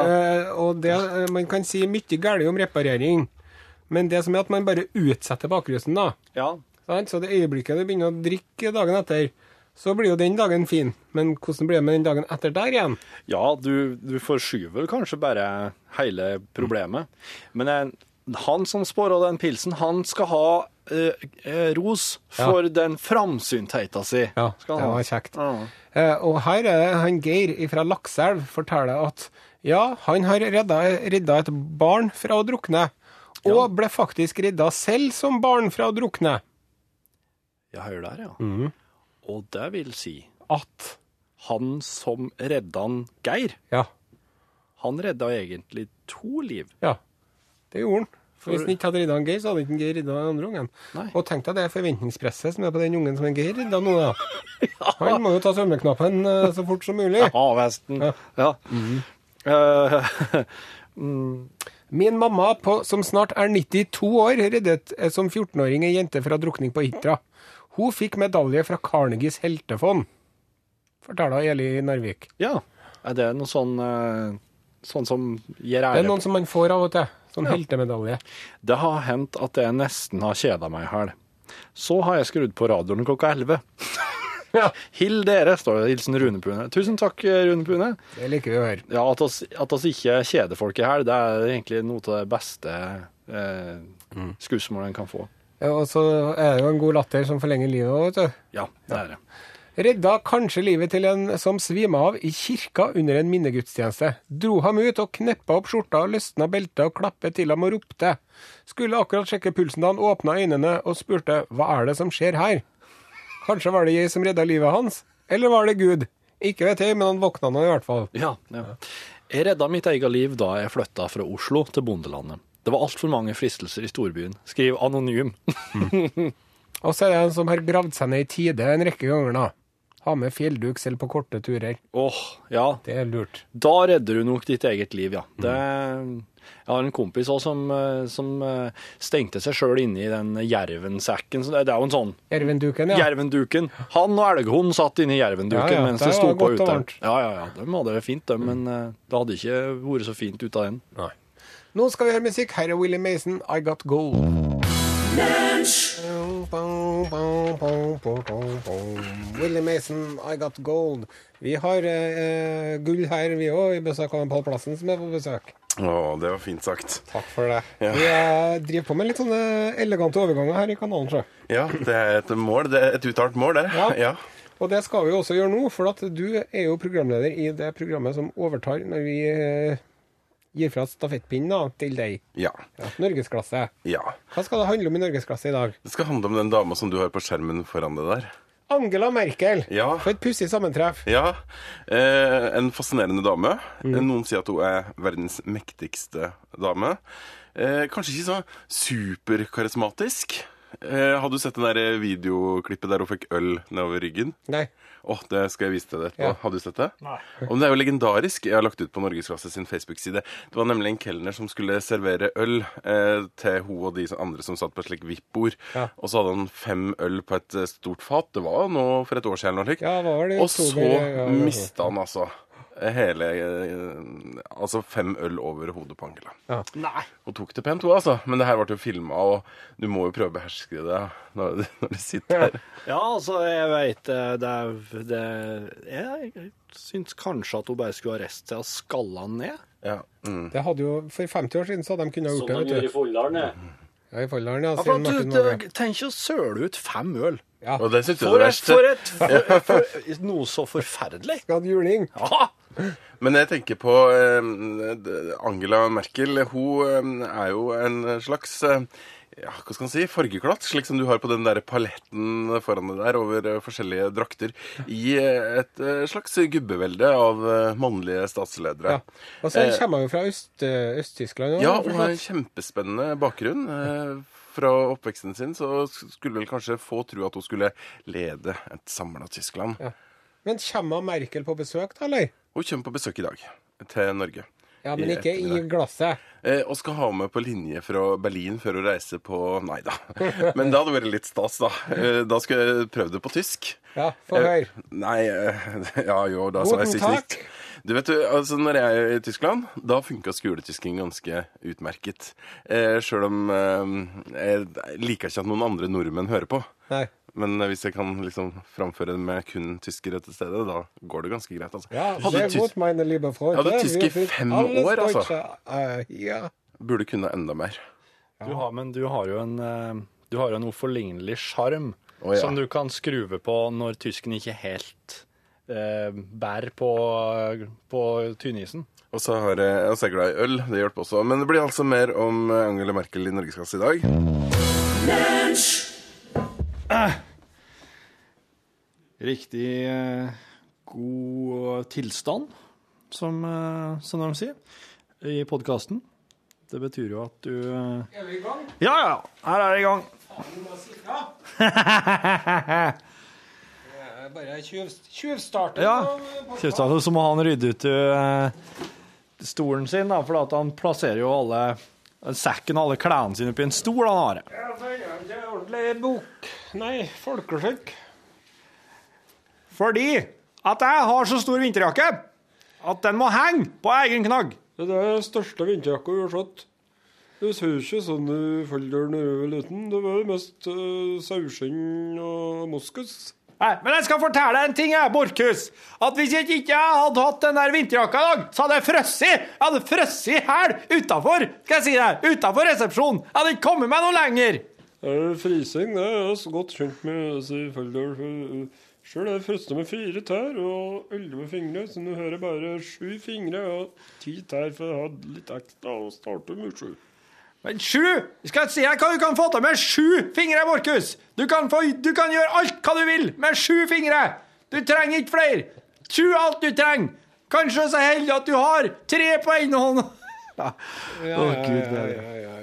og det, eh, man kan si mye galt om reparering, men det som er at man bare utsetter bakrusen, da. ja. Så det øyeblikket du begynner å drikke dagen etter, så blir jo den dagen fin. Men hvordan blir det med den dagen etter der igjen? Ja, du, du forskyver kanskje bare hele problemet. Men han som spåra den pilsen, han skal ha eh, eh, ros for den framsyntheita si. Ja, skal det var kjekt. Ja. Eh, og her er det han Geir fra Lakselv forteller at ja, han har redda, redda et barn fra å drukne. Og ble faktisk redda selv som barn fra å drukne. Ja, hør der, ja. Mhm. Og det vil si At han som redda han Geir, Ja. han redda egentlig to liv. Ja, det gjorde han. For Hvis han ikke hadde redda han Geir, så hadde ikke Geir redda den andre ungen. Nei. Og tenk deg det forventningspresset som er på den ungen som en Geir redda nå, da. Han må jo ta svømmeknappen eh, så fort som mulig. Havhesten. Ja. Eh, Min mamma, på, som snart er 92 år, reddet eh, som 14-åring ei jente fra drukning på Hitra. Hun fikk medalje fra Carnegies heltefond, forteller Eli Narvik. ja. Er det noe sånn eh, Sånn som gir ære Det er noen som man får av og til. Sånn heltemedalje. Det har hendt at jeg nesten har kjeda meg i hæl. Så har jeg skrudd på radioen klokka 11. Ja. Hill dere, står det. Hilsen Rune Pune. Tusen takk, Rune Pune. Det liker vi å høre. Ja, At oss, at oss ikke kjeder folk i hæl, det er egentlig noe av det beste eh, skussmålet en kan få. Ja, Og så er det jo en god latter som forlenger livet òg, vet du. Ja, det er det. Redda kanskje livet til en som svima av i kirka under en minnegudstjeneste. Dro ham ut og kneppa opp skjorta, løsna beltet og klappet til ham og ropte. Skulle akkurat sjekke pulsen da han åpna øynene og spurte hva er det som skjer her? Kanskje var det jeg som redda livet hans? Eller var det Gud? Ikke vet jeg, men han våkna nå i hvert fall. Ja, ja. Jeg redda mitt eget liv da jeg flytta fra Oslo til bondelandet. Det var altfor mange fristelser i storbyen. Skriv anonym. Og så er det en som har gravd seg ned i tide en rekke ganger, da. Ha med fjellduk selv på korte turer. Åh, ja. Det er lurt. Da redder du nok ditt eget liv, ja. Det, jeg har en kompis også som, eh, som eh, stengte seg sjøl inne i den jervensekken. Så det, det er jo en sånn Jervenduken, ja. Jervenduken. Han og elghunden satt inne i jervenduken Ja, ja, mens det sto på ute. Ja, ja, ja. De hadde det fint, de, men eh, det hadde ikke vært så fint ut av den. Nå skal vi høre musikk. Her er Willie Mason, I Got Gold. Willie Mason, I Got Gold. Vi har eh, gull her, vi òg, i besøk av en Pål Plassen som er på besøk. Å, det var fint sagt. Takk for det. Ja. Vi eh, driver på med litt sånne elegante overganger her i kanalen. Så. Ja, det er et mål. Det er et uttalt mål, det. Ja. Ja. Og det skal vi også gjøre nå, for at du er jo programleder i det programmet som overtar når vi eh, gir fra stafettpinnen da, til deg. Ja. Ja, Norgesklasse. ja. Hva skal det handle om i Norgesklasse i dag? Det skal handle om den dama som du har på skjermen foran deg der. Angela Merkel. Ja. For et pussig sammentreff. Ja, eh, en fascinerende dame. Noen sier at hun er verdens mektigste dame. Eh, kanskje ikke så superkarismatisk. Eh, hadde du sett den der videoklippet der hun fikk øl nedover ryggen? Nei. Åh, det skal jeg vise deg etterpå. Ja. Har du sett det? Nei. Og det er jo legendarisk. Jeg har lagt ut på Norgesklasse sin Facebook-side. Det var nemlig en kelner som skulle servere øl eh, til hun og de andre som satt på et slikt VIP-bord. Ja. Og så hadde han fem øl på et eh, stort fat. Det var nå for et år siden eller noe slikt. Ja, var det? Og så ja. mista han altså hele eh, Altså fem øl over hodet på Angela. Ja. Nei. Hun tok det pent, hun, altså. Men det her ble jo filma, og du må jo prøve å beherske det når, når du sitter her. Ja, altså, jeg veit det er det, Jeg syns kanskje at hun bare skulle ha reist seg og skalla han ned. Ja. Mm. Det hadde jo, For 50 år siden så hadde de kunnet ha gjort Sånn det. gjør i. Folldalen. det. Ja, I Folldalen, ja. Ja, sier for du, du Tenk å søle ut fem øl. Ja. Og det syns du er For et, for for, for, Noe så forferdelig. Skal ha juling. Ja. Men jeg tenker på eh, Angela Merkel. Hun eh, er jo en slags eh, ja, hva skal man si, fargeklatt, slik som du har på den der paletten foran deg der over forskjellige drakter, i et slags gubbevelde av mannlige statsledere. Ja. Og så kommer hun jo fra Øst-Tyskland. Øst-Tyskland. Ja, hun har en kjempespennende bakgrunn. Fra oppveksten sin så skulle vel kanskje få tro at hun skulle lede et samla Tyskland. Ja. Men kommer Merkel på besøk, da, eller? Hun kommer på besøk i dag til Norge. Ja, men I ikke i glasset. Eh, og skal ha med på linje fra Berlin før å reise på Nei da. Men det hadde vært litt stas, da. Eh, da skulle jeg prøvd det på tysk. Ja, få Eh, høre. Nei Ja, jo, da sa jeg sist Du vet du, altså Når jeg er i Tyskland, da funka skoletysking ganske utmerket. Eh, Sjøl om jeg liker ikke at noen andre nordmenn hører på. Nei. Men hvis jeg kan liksom framføre det med kun tyskere til stede, da går det ganske greit. altså. Ja, Hadde sehr godt, meine liebe Freunde. hadde tysk i fem år, altså. Eh, ja. Burde kunne enda mer. Du har, men du har jo en eh, Du har jo en uforlignelig sjarm oh, ja. som du kan skruve på når tysken ikke helt eh, bærer på, på tynnisen. Og så har jeg, er jeg glad i øl. Det hjelper også. Men det blir altså mer om eh, Angela Merkel i Norgesklasse i dag. Riktig eh, god tilstand, som, eh, som de sier i podkasten. Det betyr jo at du eh, Er vi i gang? Ja, ja, her er det i gang. Du må si fra. Bare tjuv, tjuvstarter. Ja. på- så må han rydde ut uh, stolen sin, da, for at han plasserer jo alle sekken og alle klærne sine oppi en stol, han har. Ja, er det ikke ordentlig bok. Nei, folkeskikk. Fordi at jeg har så stor vinterjakke at den må henge på egen knagg. Det er den største vinterjakka vi har sett. Du ser ikke sånn du faller når du er liten. Det var mest uh, saueskinn og moskus. Nei, men jeg skal fortelle deg en ting, jeg, Borchhus. At hvis jeg ikke hadde hatt den der vinterjakka i dag, så hadde jeg frosset. Jeg hadde frosset hæl utafor, skal jeg si deg. Utafor resepsjonen. Jeg hadde ikke kommet meg noe lenger. Er det Frising det er jeg så godt skjønt med altså, Sjøl er jeg frosset med fire tær og elleve fingre, så nå hører jeg bare sju fingre og ti tær for å ha litt ekstra og starte med sju. Men sju! Skal jeg si deg hva du kan få til med sju fingre, Markus! Du, kan få- du kan gjøre alt hva du vil med sju fingre. Du trenger ikke flere. Sju alt du trenger. Kanskje så heldig at du har tre på ene hånd. Ja. Ja, ja, ja, ja, ja.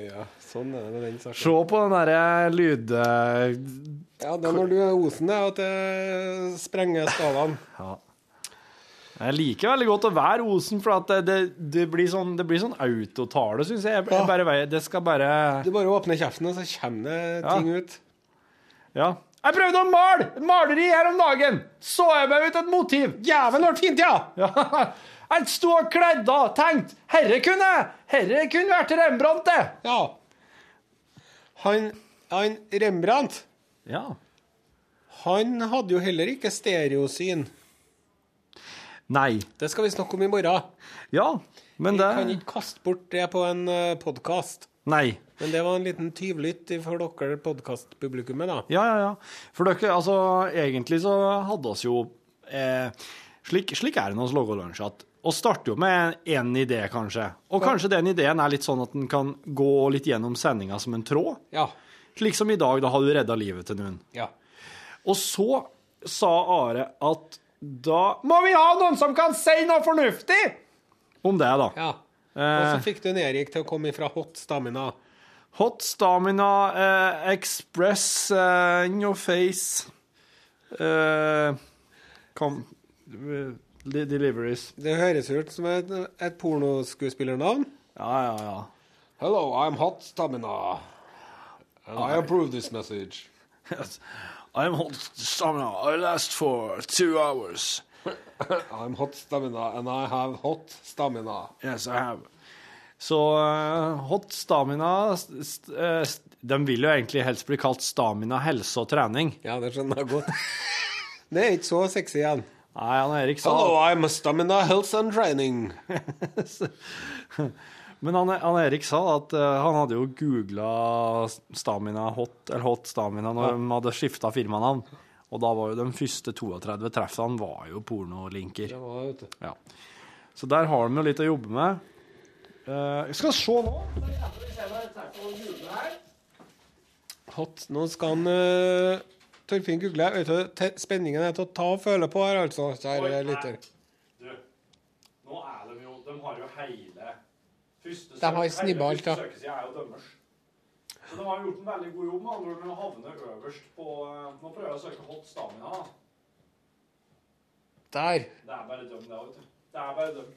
Sånn er det den saken. Se på den derre lyd... Ja, det er når du er Osen, det, at det sprenger skalaen. ja. Jeg liker veldig godt å være Osen, for at det, det, det blir sånn, det blir sånn autotale, syns jeg. jeg. jeg bare, det skal bare Du bare åpner kjeften, og så kommer det Ja. ting ut. Ja. Jeg prøvde å male et maleri her om dagen. Så jeg meg ut et motiv. Jævlen ble fint, ja! Ja. Jeg sto og kledde av, tenkte herre kunne, herre kunne vært Rembrandt, det. Ja. Han, han Rembrandt, Ja. han hadde jo heller ikke stereosyn. Nei. Det skal vi snakke om i morgen. Ja, men Vi det kan ikke kaste bort det på en podkast. Nei. Men det var en liten tyvlytt for dere podkastpublikummet, da. Ja, ja, ja. For dere, altså, egentlig så hadde oss jo eh, slik, slik er det når vi lager lunsj, at vi starter jo med én idé, kanskje. Og kanskje den ideen er litt sånn at den kan gå litt gjennom sendinga som en tråd. Ja. Slik som i dag, da har du redda livet til noen. Ja. Og så sa Are at da må vi ha noen som kan si noe fornuftig om det, da. Ja. Og så Eh, fikk du en Erik til å komme ifra Hot Stamina. hot stamina eh, express eh, in your face. Eh, kom eh, de- Deliveries. Det høres ut som et, et pornoskuespillernavn. Ja, ja, ja. Hello, I'm Hot Stamina. And I approve this message. Yes. I'm hot stamina. I last for two hours. I'm Hot Stamina, and I have hot stamina. Yes, I have. Så uh, hot stamina st- st- eh, st- De vil jo egentlig helst bli kalt stamina, helse og trening. Ja, det skjønner jeg godt. Det er ikke så sexy igjen. Nei, han Erik sa Hello, I'm Stamina Health and Training. Men han, han Erik sa at uh, han hadde jo googla stamina hot, eller hot stamina når de hadde skifta firmanavn. Og da var jo de første 32 treffene var jo pornolinker. Det var, vet du. Ja. Så der har de jo litt å jobbe med. Uh, jeg skal se nå. Hot. Nå skal han uh, Torfinn google. Vet du, spenningen er til å ta og føle på her, altså, kjære lytter. Du, nå er de jo De har jo hele første De har snibba alt, ja. Søkesida er jo dømmers. Så de har gjort en veldig god jobb med andre ord med å havne øverst på eh, Nå prøver jeg å søke hot stamina. da. Der. Det er bare døm, det, vet du. Det er bare døm.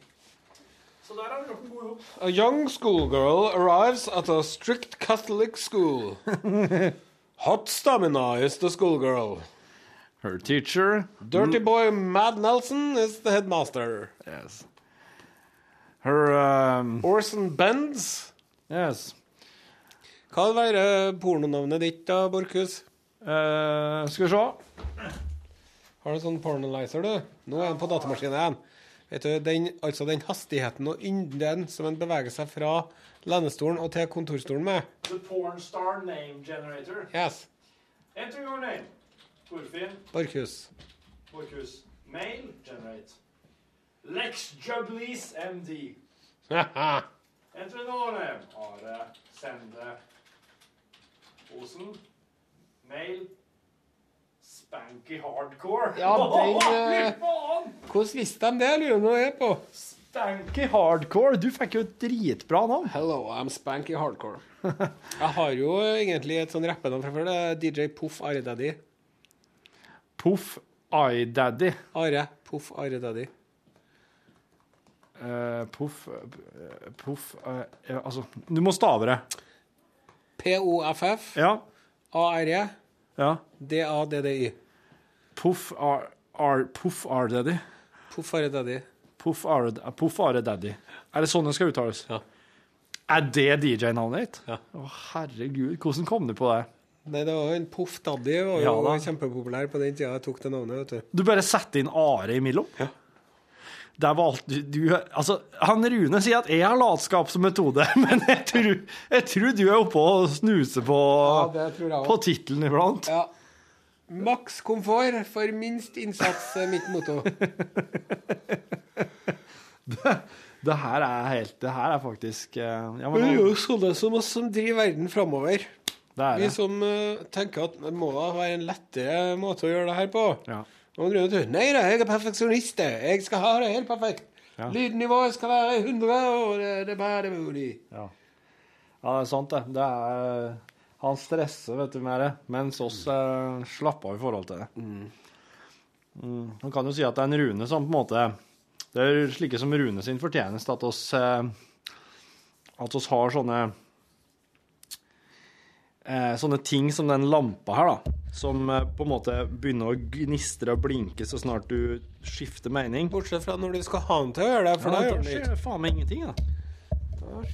Så der har de gjort en god jobb. A young schoolgirl arrives at a strict Catholic school. Hot Stamina is the schoolgirl. Her teacher Dirty boy Mad Nelson is the headmaster. Yes. Her um, Orson Benz. Yes. Hva vil være pornonavnet ditt, da, Borchhus? Uh, skal vi se. Har du sånn pornalizer, du? Nå er den på datamaskinen igjen. Vet du, den, altså den hastigheten og ynden som en beveger seg fra lendestolen og til kontorstolen med. The porn star name generator. Yes. Enter your name. Torfinn Borchhus. Borchhus. Mail generate. Lex Jublees MD. Enter another name. Are Sende Osen. Mail. Spanky Hardcore. Ja, den, eh! Hvordan visste de det, lurer jeg på? Stanky Hardcore. Du fikk jo et dritbra navn. Hello, I'm Spanky Hardcore. Jeg har jo egentlig et sånn rappenavn fra før. Det er DJ Poff Are Daddy. Poff iDaddy. Are Poff Are Daddy. Uh, poff eh, Poff uh, ja, Altså, du må stave det. P-O-F-F Ja. A-R-E ja. D-A-D-D-Y. Poff Are-Daddy. Poff R-daddy. Poff Are Daddy. R- Poff R-daddy. Er det sånn det skal uttales? Ja. Er det DJ-navnet ditt? Ja. Å, herregud. Hvordan kom du på det? Nei, det var jo en Poff Daddy. var Ja jo kjempepopulær på den tida jeg tok det navnet. vet du. Du bare setter inn Are imellom? Ja. Der var alt du, du Altså, han Rune sier at jeg har latskap som metode, men jeg tror, jeg tror du er oppe og snuser på, Ja, på tittelen iblant. Ja. Maks komfort for minst innsats er mitt motto. Det her er helt Det her er faktisk eh, Ja, men Det er jo sånne som oss som driver verden framover. er Vi som uh, tenker at det må da være en lettere måte å gjøre det her på. Ja. Tror nei da, jeg er perfeksjonist. jeg. Skal ha det helt perfekt. Ja. Lydnivået skal være 100, og det, det bare mulig. Ja. ja, det er sant, det. det er, han stresser, vet du, med det, mens oss eh, slapper av i forhold til det. Mm. Man kan jo si at det er en Rune som på en måte Det er slike som Rune sin fortjeneste at oss eh, At oss har sånne eh, Sånne ting som den lampa her, da. Som eh, på en måte begynner å gnistre og blinke så snart du skifter mening. Bortsett fra når du skal ha den til å gjøre det, for Ja, da gjør den skjer ikke. det faen meg ingenting, da. Det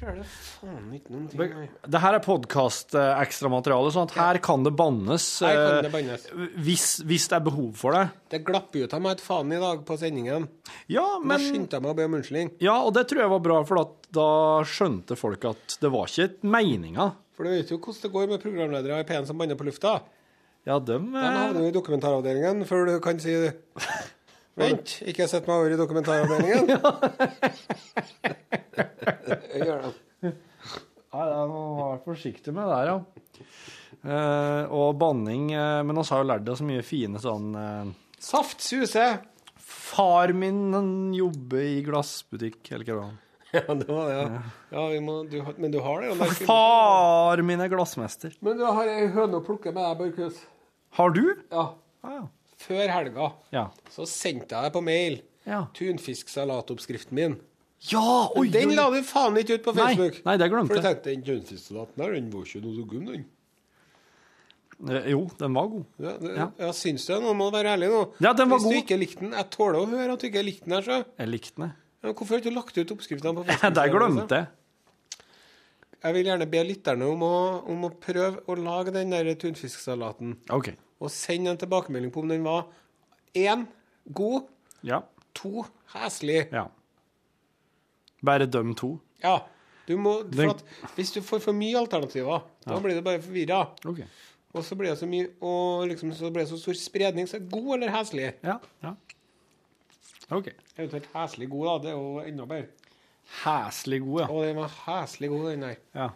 her er podkast-ekstramateriale, sånn at her kan det bannes Her kan eh, det bannes. hvis, hvis det er behov for det. Det glapp ut av meg et faen i dag på sendingen. Ja, Men Nå skyndte jeg meg å be om unnskyldning. Ja, og det tror jeg var bra, for at da skjønte folk at det var ikke meninga. For du vet jo hvordan det går med programledere i P1 som banner på lufta. Ja, dem De eh, havner jo i dokumentaravdelingen før du kan si Vent, ikke sett meg over i dokumentaravdelingen. Gjør det. Nei, jeg må være forsiktig med der, ja. Eh, og banning eh, Men vi har jo lært oss mye fine sånn eh, Saft suser. Far min han jobber i glassbutikk, eller hva det var. Ja, det var det, ja. ja vi må, du, har- men du har det jo. der. Far min er glassmester. Men du har ei høne å plukke med deg, Børkhus. Har du? Ja. Ah, ja. Før helga Ja. så sendte jeg deg på mail Ja. tunfisksalatoppskriften min. Ja, oi, Den la du faen ikke ut på Facebook. nei, det glemte For du tenkte den tunfisksalaten der, den var ikke noe så god, den. Eh, Jo, den var god. Ja, det, Ja. ja. syns du det? Nå må du være ærlig nå. Ja, den var Hvis du god. ikke likte den Jeg tåler å høre at du ikke likte den her, så. Jeg likte den. Ja, men hvorfor har du ikke lagt ut oppskriftene på Facebook? Det glemte jeg. Jeg vil gjerne be lytterne om å, om å prøve å lage den der tunfisksalaten. OK. Og sende en tilbakemelding på om den var én god, Ja. to heslig. ja. Bare døm to. Ja. Du må, for hvis du får for mye alternativer, da blir du bare forvirra. Okay. Og så blir det så mye Og liksom så blir det så stor spredning. Så god eller heslig? Ja. ja. OK. Eventuelt heslig god, da. Det er jo enda bedre. Heslig god, ja. Å, den var heslig god, den der. ja.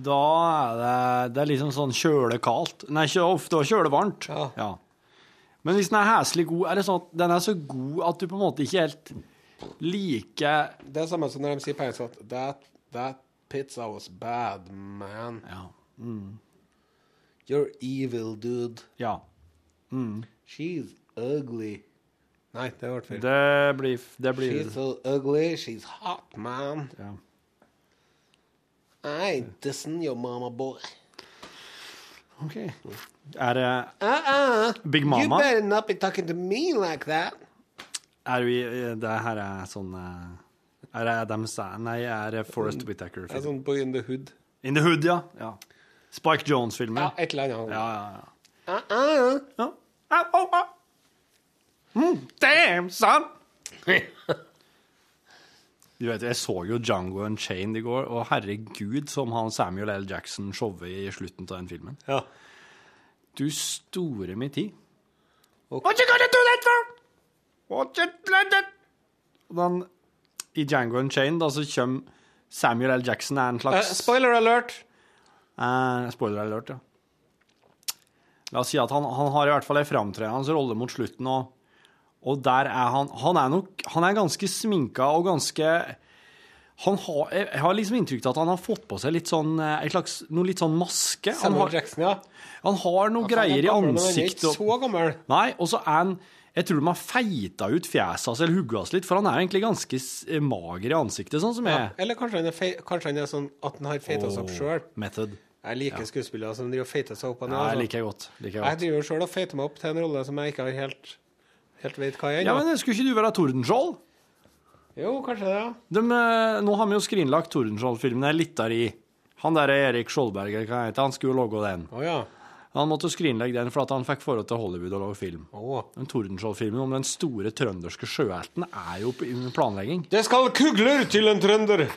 Da er det, det er liksom sånn kjølekaldt. Nei, ikke ofte kjølevarmt. kjølevarmt. Ja. Men hvis den er heslig god, er det sånn at den er så god at du på en måte ikke helt liker Det er samme som når de sier på engelsk at that, that pizza was bad, man. Ja. You're evil, dude. ja. She's ugly. Nei, det ble feil. Det blir, det blir She's so ugly, she's hot, man. ja. I dissing your mama boy. OK. Er det Uh-uh. Big You better not be talking to me like that. Er vi Det her er sånn eh, Er det Adam Sand Nei, er det Forest Whittaker? Det er sånn på In the Hood. In the Hood, ja. ja. Spike Jones-filmer. Ja, et eller annet. ja, ja. ja. Uh-uh. ja. Au, au, au. Mm, damn, son! Du vet, Jeg så jo Django Unchained i går, og herregud som han Samuel L. Jackson showet i slutten av den filmen. Ja. Du store min tid. Okay. What you gonna do that for? What you done that? Og den, I Django Unchained da, så kommer Samuel L. Jackson er en slags uh, spoiler alert. Uh, spoiler alert, ja. La oss si at han, han har i hvert fall en framtredende rolle mot slutten, og, og der er han Han er nok Han er ganske sminka og ganske han har, Jeg har liksom inntrykk av at han har fått på seg litt sånn eh, en slags, noe litt sånn maske. Han Samuel har, Jackson, ja. han har noe Han er greier i ansiktet. han er ikke så gammel. Nei, og så er han Jeg tror de har feita ut fjeset hans eller hugget hans litt, for han er egentlig ganske mager i ansiktet, sånn som jeg Ja. Eller kanskje han er, kanskje han er sånn at han har feita seg opp sjøl. Jeg liker skuespillere som driver og feiter seg opp. Ja, jeg altså. liker jeg godt. Liker jeg Jeg driver sjøl og feiter meg opp til en rolle som jeg ikke har helt Helt vet hva jeg er Ja, men Skulle ikke du være Tordenskjold? Jo, kanskje det, ja. De, eh, nå har vi jo skrinlagt Tordenskjold-filmen litt der i Han der Erik Skjoldberg, hva heter, han skulle jo lage den. Oh, ja. Han måtte skrinlegge den for at han fikk forhold til Hollywood og lage film. Oh. Den Tordenskjold-filmen om den store trønderske sjøerten er jo på- under planlegging. Det skal kugler til en trønder.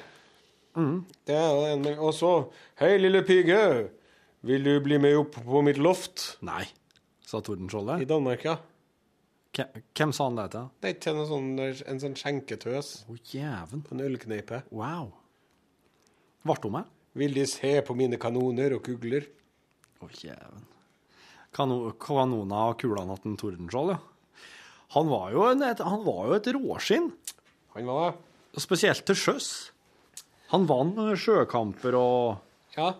Mm. Det er en Og så Hei, lille pige. Vil du bli med opp på mitt loft? Nei, sa Tordenskjold I. Danmark, ja. Hvem- sa han det til? Det er ikke sånn, en sånn skjenketøs Å, jæven. på en ølkneipe. Wow. Ble hun med? Vil de se på mine kanoner og kugler? Jæven. Kano, kanona og kulene til Tordenskjold, ja. Han var jo, en, et, han var jo et råskinn. Han var det. Spesielt til sjøs. Han vant sjøkamper og Ja.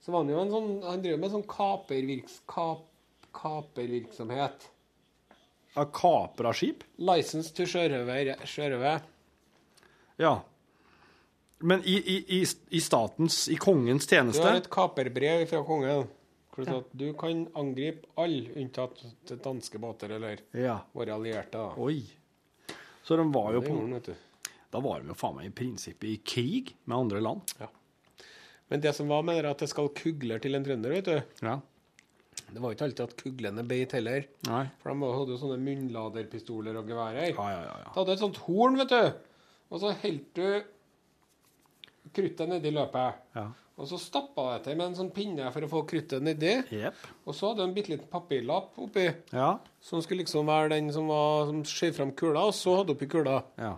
Så var han jo en sånn Han drev med sånn kapervirks, kap, kapervirksomhet. ja, kapra skip. License to sjørøver. sjørøve. Ja. Men i, i, i, i statens, i kongens tjeneste Du har et kaperbrev fra kongen. Hvor det ja. at du kan angripe alle unntatt danske båter eller Ja. våre allierte. da. Oi. Så de var jo på gjorde vet du. Da var de jo faen meg i prinsippet i krig med andre land. Ja. Men det som var med det, at det skal kugler til en trønder, vet du. Ja. Det var ikke alltid at kuglene beit heller. Nei. For de hadde jo sånne munnladerpistoler og geværer. Ja, ja, ja. ja. Det hadde et sånt horn, vet du. Og så helte du kruttet nedi løpet. Ja. Og så stappa jeg til med en sånn pinne for å få kruttet nedi. Yep. Og så hadde jeg en bitte liten papirlapp oppi, Ja. som skulle liksom være den som, var, som skjøv fram kula, og så hadde oppi kula. Ja.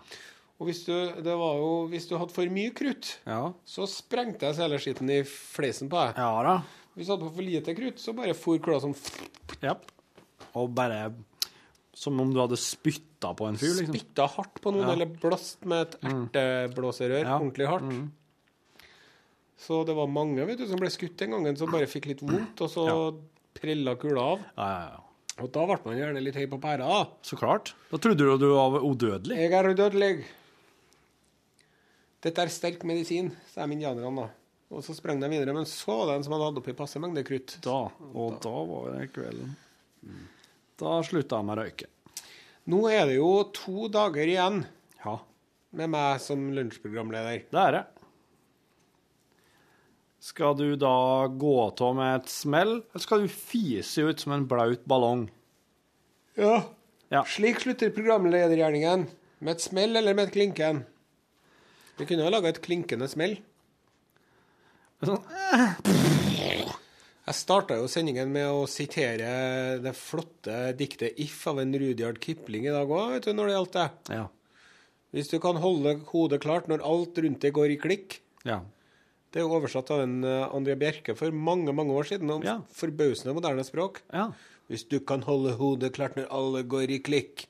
Og hvis du, det var jo, hvis du hadde for mye krutt, Ja. så sprengte jeg seleskitten i fleisen på deg. Ja da. Hvis du hadde for lite krutt, så bare for kula som Jepp. Og bare Som om du hadde spytta på en fyr, liksom. Spytta hardt på noen, Ja. eller blåst med et erteblåserør Ja. ordentlig hardt. Så det var mange vet du, som ble skutt den gangen, som bare fikk litt vondt, og så prella kula av. Ja, ja, ja. Og da ble man gjerne litt høy på pæra. Så klart. Da trodde du du var udødelig. Jeg er udødelig. Dette er sterk medisin, sa de indianerne da. Og så sprang de videre, men så var det en som hadde hatt oppi passe mengde krutt. Da, og da var det kvelden. Da slutta jeg med røyke. Nå er det jo to dager igjen Ja, med meg som lunsjprogramleder. det er det. Skal du da gå av med et smell, eller skal du fise ut som en blaut ballong? Ja. Ja. Slik slutter programledergjerningen. Med et smell eller med et klinken. Vi kunne ha laga et klinkende smell. Sånn, Jeg starta jo sendingen med å sitere det flotte diktet 'If' av en Rudyard Kipling i dag òg, vet du, når det gjaldt det. Ja. Hvis du kan holde hodet klart når alt rundt deg går i klikk. ja. Det er jo oversatt av en eh, André Bjerke for mange mange år siden, Om Ja. forbausende moderne språk. Ja. Hvis du kan holde hodet klart når alle går i klikk.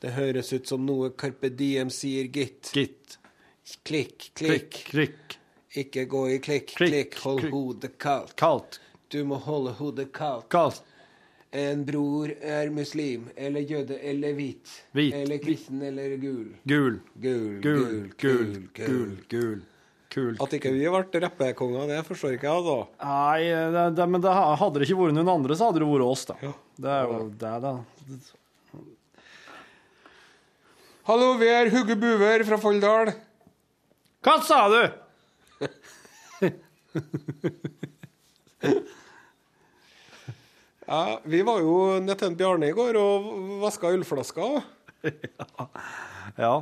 Det høres ut som noe Carpe Diem sier, gitt. Gitt. Klikk, Klikk, klikk. Ikke gå i klikk, Klikk, klikk. Hold klikk. hodet kaldt. Kaldt. Du må holde hodet kaldt. Kaldt. En bror er muslim, eller jøde, eller hvit. Hvit. Eller kristen, eller gul. gul. Gul. Gul, Gul, gul, gul, gul. Kul. At ikke vi ble rappekonger, det forstår ikke jeg, da. Nei, det, det, men det, hadde det ikke vært noen andre, så hadde det vært oss, da. Det er jo det, da. Hallo, vi er Hugge Buver fra Folldal. Hva sa du? Ja, vi var jo nede til Bjarne i går og vaska ølflasker. Ja.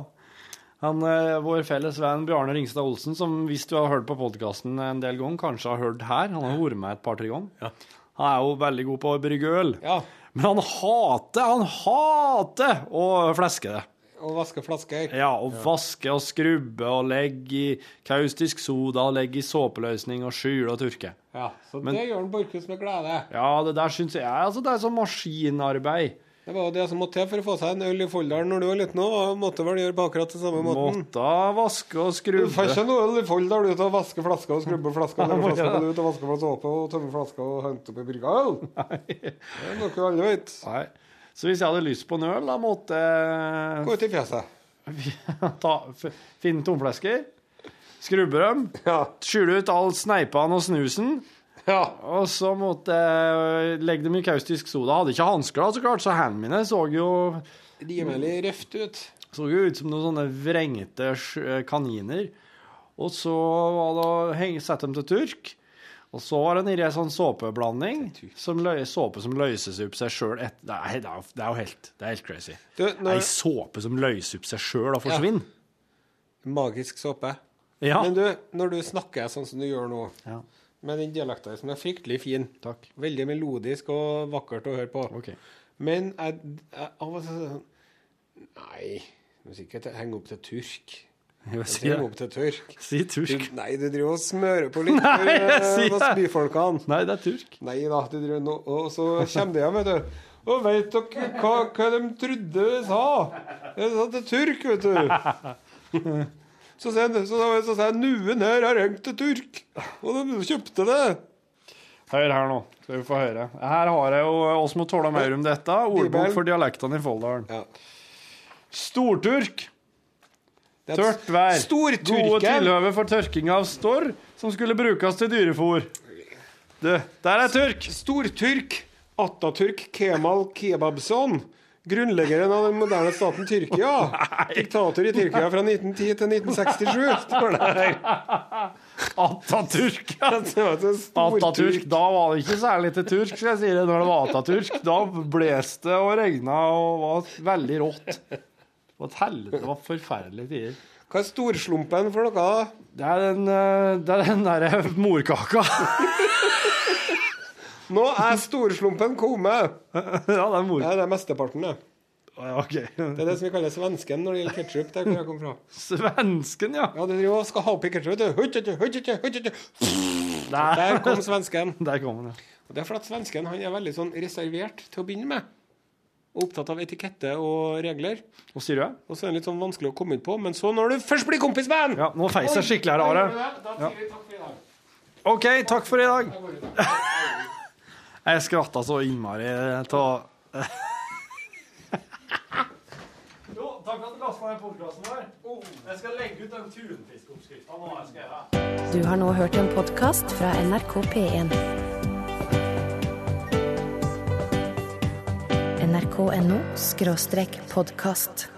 Han, eh, vår felles venn Bjarne Ringstad Olsen, som hvis du har hørt på podkasten en del ganger, kanskje har hørt her, han har vært med et par-tre ganger. Han er jo veldig god på å brygge øl. Ja. Men han hater, han hater å fleske det. Å vaske flasker. Ja, og vaske og skrubbe og legge i kaustisk soda legge i såpeløsning og skyle og tørke. Ja, så Men- det gjør han Borchhus med glede. Ja, det der syns jeg altså det er sånn maskinarbeid. Det var det som måtte til for å få seg en øl i Folldalen når du var liten òg. Måtte vel gjøre på akkurat den samme måten. Måtte vaske og skrubbe. Du får ikke noe øl i Folldal ut til å vaske flasker og skrubbe flasker. Eller flasker ja. til å vaske flasker oppe og tømme flasker og hente opp i brygge øl. Det er noe alle vet. Nei. Så hvis jeg hadde lyst på en øl, da måtte Gå ut i fjeset. ta, finne tomflesker, skrubbe dem, Ja. skjule ut all sneipene og snusen, ja. og så måtte jeg legge dem i kaustisk soda. Hadde ikke hansker, så klart, så hendene mine så jo, Rimelig røft ut. så jo ut som noen sånne vrengte kaniner. Og så var det å sette dem til tørk. Og så var det nedi ei sånn såpeblanding, som såpe som løses opp seg sjøl det, det, er jo- helt, det er helt crazy. Du, Ei såpe som løser opp seg sjøl og forsvinner. magisk såpe. Ja. Men du, når du snakker sånn som du gjør nå, Ja. Med den dialekten som er fryktelig fin, Takk. veldig melodisk og vakkert å høre på OK. Men jeg, av og til sånn Nei, du må sikkert henge opp til turk. Si Henge opp til turk. Si Du, nei, du driver og smører på litt Nei, for, jeg eh, byfolkene. Nei, det er turk. Nei da, du driver no, Og så kommer det hjem, vet du. Og veit dere hva, hva de trodde vi sa? Jeg sa til turk, vet du. Så så, så, så sier jeg Nuen her har hengt til turk. Og de kjøpte det. Hør her nå, skal vi få høre. Her har jeg jo oss må tåle mer om dette. Ordbok for dialektene i Folldalen. Ja. Storturk. Tørt vær. Gode tilhøve for tørking av storr som skulle brukes til dyrefôr. Du, der er turk. Storturk Atatürk Kemal Kebabson. Grunnleggeren av den moderne staten Tyrkia. Diktator i Tyrkia fra 1910 til 1967, står det her. Ataturk. Ataturk. Da var det ikke særlig til turk, skal jeg si det. Når det var Ataturk, da blåste det og regna og var veldig rått. Det var et helvete, det var forferdelige tider. Hva er storslumpen for noe? Det er den, eh, det er den derre morkaka. Nå er storslumpen kommet! ja, det er mor... Det er mesteparten, det. Ja, OK. Det er det som vi kaller svensken når det gjelder ketsjup. Der hvor jeg kom fra. Svensken, ja. Ja, du driver og skal ha oppi ketsjup. Der kom svensken. Der kom han, ja. Og Det er fordi svensken han er veldig sånn reservert til å begynne med. og opptatt av etikette og regler. Og sier du? Og så er han litt sånn vanskelig å komme ut på, men så når du først blir kompis med han Ja, nå feis jeg skikkelig her, Are. Dag. OK, takk for i dag. Jeg skratta så innmari av Jo, takk for at du lasta ned podkasten vår. Jeg skal legge ut den tunfiskoppskrifta nå. Jeg skal gjøre. Du har nå hørt en podkast fra NRK P1. nrk.no podkast.